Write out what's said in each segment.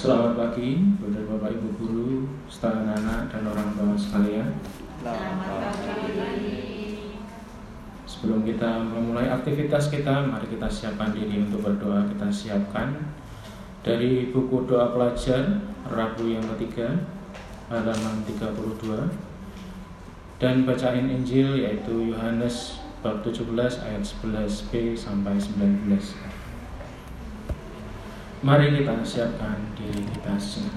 Selamat pagi, kepada Bapak Ibu Guru, staf anak dan orang tua sekalian. Selamat pagi. Sebelum kita memulai aktivitas kita, mari kita siapkan diri untuk berdoa. Kita siapkan dari buku doa pelajar Rabu yang ketiga halaman 32 dan bacaan Injil yaitu Yohanes bab 17 ayat 11b sampai 19. Mari kita siapkan diri kita semua.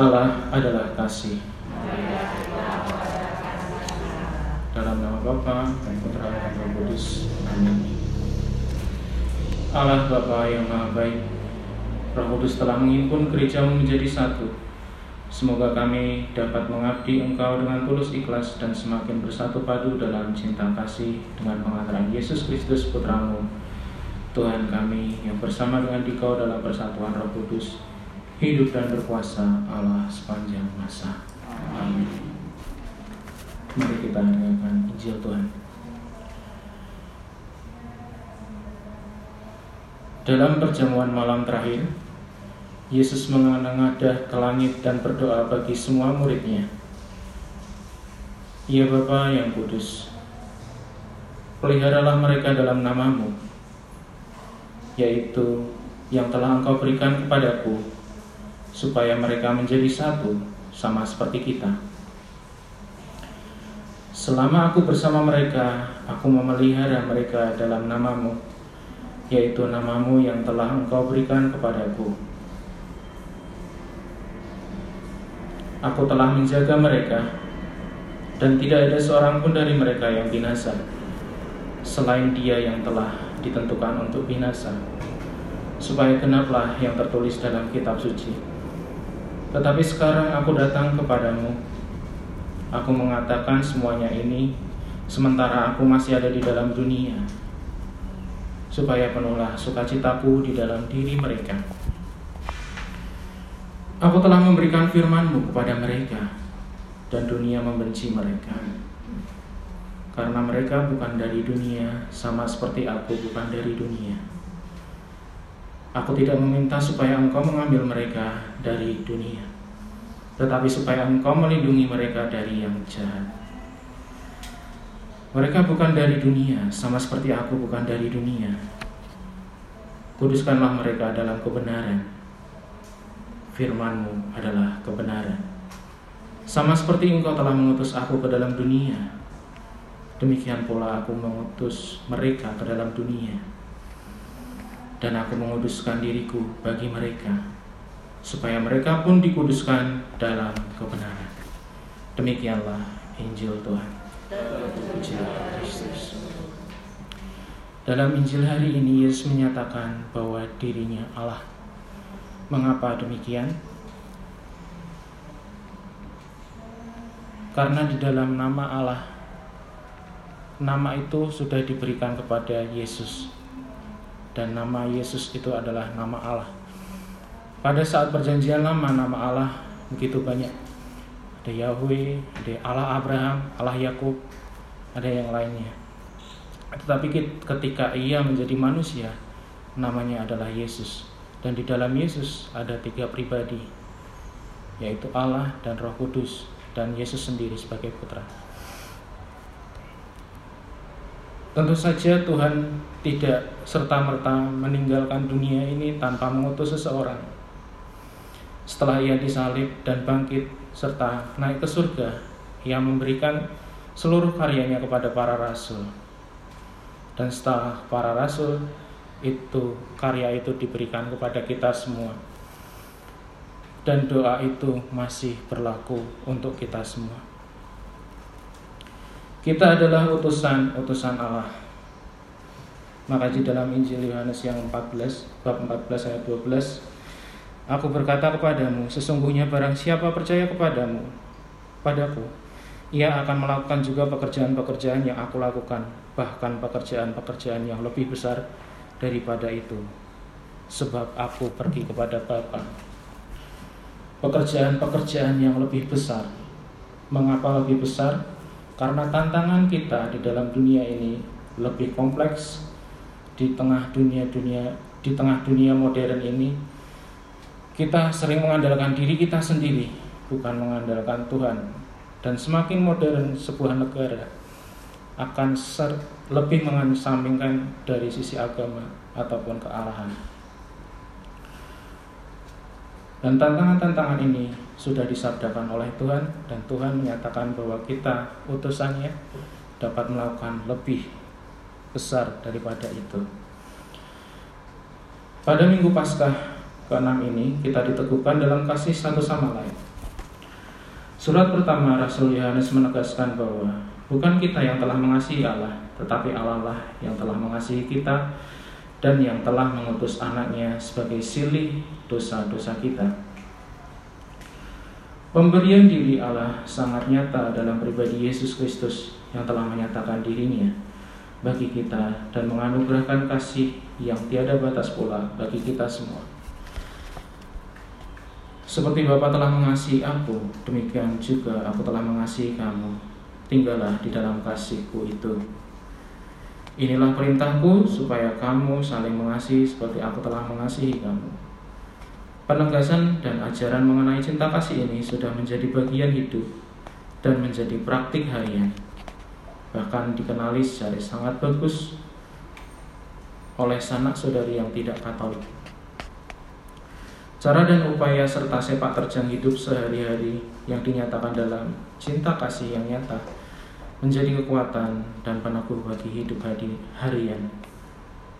Allah adalah kasih. Dalam nama Bapa dan Putra dan Roh Kudus. Amin. Allah Bapa yang Maha Baik, Roh Kudus telah menghimpun gerejamu menjadi satu. Semoga kami dapat mengabdi Engkau dengan tulus ikhlas dan semakin bersatu padu dalam cinta kasih dengan pengantaran Yesus Kristus Putramu, Tuhan kami yang bersama dengan Dikau dalam persatuan Roh Kudus, hidup dan berkuasa Allah sepanjang masa. Amin. Mari kita dengarkan Injil Tuhan. Dalam perjamuan malam terakhir, Yesus mengadah ke langit dan berdoa bagi semua muridnya. Ya Bapa yang kudus, peliharalah mereka dalam namamu, yaitu yang telah engkau berikan kepadaku, supaya mereka menjadi satu sama seperti kita. Selama aku bersama mereka, aku memelihara mereka dalam namamu, yaitu namamu yang telah engkau berikan kepadaku. Aku telah menjaga mereka, dan tidak ada seorang pun dari mereka yang binasa, selain dia yang telah ditentukan untuk binasa, supaya genaplah yang tertulis dalam kitab suci. Tetapi sekarang aku datang kepadamu, aku mengatakan semuanya ini, sementara aku masih ada di dalam dunia, supaya penuhlah sukacitaku di dalam diri mereka. Aku telah memberikan firman-Mu kepada mereka, dan dunia membenci mereka. Karena mereka bukan dari dunia, sama seperti aku bukan dari dunia. Aku tidak meminta supaya engkau mengambil mereka dari dunia, tetapi supaya engkau melindungi mereka dari yang jahat. Mereka bukan dari dunia, sama seperti aku bukan dari dunia. Kuduskanlah mereka dalam kebenaran firmanmu adalah kebenaran. Sama seperti engkau telah mengutus aku ke dalam dunia, demikian pula aku mengutus mereka ke dalam dunia. Dan aku menguduskan diriku bagi mereka, supaya mereka pun dikuduskan dalam kebenaran. Demikianlah Injil Tuhan. Dalam Injil hari ini Yesus menyatakan bahwa dirinya Allah Mengapa demikian? Karena di dalam nama Allah, nama itu sudah diberikan kepada Yesus, dan nama Yesus itu adalah nama Allah. Pada saat Perjanjian Lama, nama Allah begitu banyak. Ada Yahweh, ada Allah Abraham, Allah Yakub, ada yang lainnya. Tetapi ketika Ia menjadi manusia, namanya adalah Yesus. Dan di dalam Yesus ada tiga pribadi, yaitu Allah dan Roh Kudus, dan Yesus sendiri sebagai putra. Tentu saja Tuhan tidak serta-merta meninggalkan dunia ini tanpa mengutus seseorang. Setelah ia disalib dan bangkit serta naik ke surga, ia memberikan seluruh karyanya kepada para rasul. Dan setelah para rasul itu karya itu diberikan kepada kita semua. Dan doa itu masih berlaku untuk kita semua. Kita adalah utusan utusan Allah. Maka di dalam Injil Yohanes yang 14 bab 14 ayat 12 Aku berkata kepadamu sesungguhnya barang siapa percaya kepadamu padaku ia akan melakukan juga pekerjaan-pekerjaan yang aku lakukan bahkan pekerjaan-pekerjaan yang lebih besar daripada itu. Sebab aku pergi kepada Bapa. Pekerjaan-pekerjaan yang lebih besar. Mengapa lebih besar? Karena tantangan kita di dalam dunia ini lebih kompleks. Di tengah dunia-dunia di tengah dunia modern ini kita sering mengandalkan diri kita sendiri bukan mengandalkan Tuhan. Dan semakin modern sebuah negara akan ser lebih mengesampingkan dari sisi agama ataupun kealahan. Dan tantangan-tantangan ini sudah disabdakan oleh Tuhan dan Tuhan menyatakan bahwa kita utusannya dapat melakukan lebih besar daripada itu. Pada minggu Paskah ke-6 ini kita diteguhkan dalam kasih satu sama lain. Surat pertama Rasul Yohanes menegaskan bahwa bukan kita yang telah mengasihi Allah, tetapi Allah lah yang telah mengasihi kita dan yang telah mengutus anaknya sebagai silih dosa-dosa kita. Pemberian diri Allah sangat nyata dalam pribadi Yesus Kristus yang telah menyatakan dirinya bagi kita dan menganugerahkan kasih yang tiada batas pula bagi kita semua. Seperti Bapa telah mengasihi aku, demikian juga aku telah mengasihi kamu. Tinggallah di dalam kasihku itu. Inilah perintahku supaya kamu saling mengasihi seperti aku telah mengasihi kamu. Penegasan dan ajaran mengenai cinta kasih ini sudah menjadi bagian hidup dan menjadi praktik harian. Bahkan dikenali secara sangat bagus oleh sanak saudari yang tidak katolik. Cara dan upaya serta sepak terjang hidup sehari-hari yang dinyatakan dalam cinta kasih yang nyata menjadi kekuatan dan peneguh bagi hidup harian.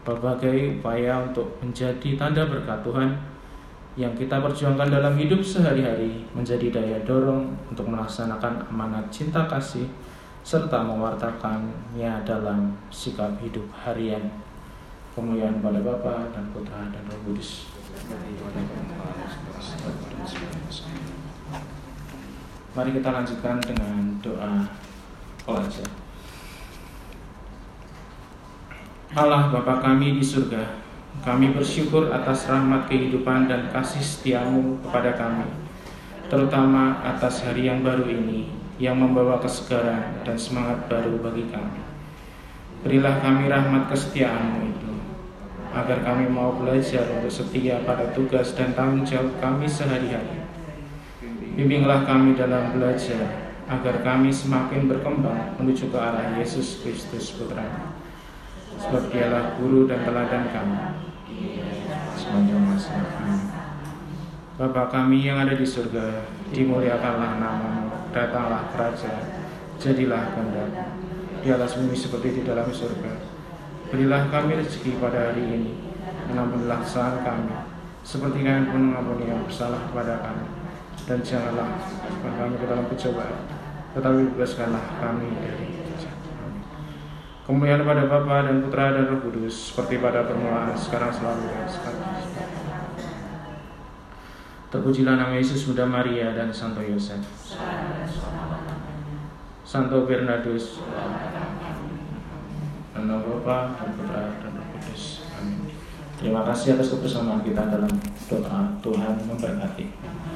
Berbagai upaya untuk menjadi tanda berkat Tuhan yang kita perjuangkan dalam hidup sehari-hari menjadi daya dorong untuk melaksanakan amanat cinta kasih serta mewartakannya dalam sikap hidup harian. Kemuliaan pada Bapa dan Putra dan Roh Kudus. Mari kita lanjutkan dengan doa pelajar. Allah Bapa kami di surga, kami bersyukur atas rahmat kehidupan dan kasih setiamu kepada kami, terutama atas hari yang baru ini, yang membawa kesegaran dan semangat baru bagi kami. Berilah kami rahmat kesetiaanmu itu, agar kami mau belajar untuk setia pada tugas dan tanggung jawab kami sehari-hari. Bimbinglah kami dalam belajar, agar kami semakin berkembang menuju ke arah Yesus Kristus Putra. Sebab dialah guru dan teladan kami. Sepanjang masa Bapa kami yang ada di surga, dimuliakanlah namamu, datanglah kerajaan, jadilah kehendak di atas bumi seperti di dalam surga. Berilah kami rezeki pada hari ini, mengampunilah kesalahan kami, seperti kami pun mengampuni yang bersalah kepada kami. Dan janganlah kami ke dalam pencobaan, tetapi bebaskanlah kami dari Kemuliaan pada Bapa dan Putra dan Roh Kudus, seperti pada permulaan, sekarang selalu dan sekarang. Terpujilah nama Yesus, Bunda Maria dan Santo Yosef. Santo Bernardus. Dan Bapa dan Putra dan Roh Kudus. Amin. Terima kasih atas kebersamaan kita dalam doa Tuhan memberkati.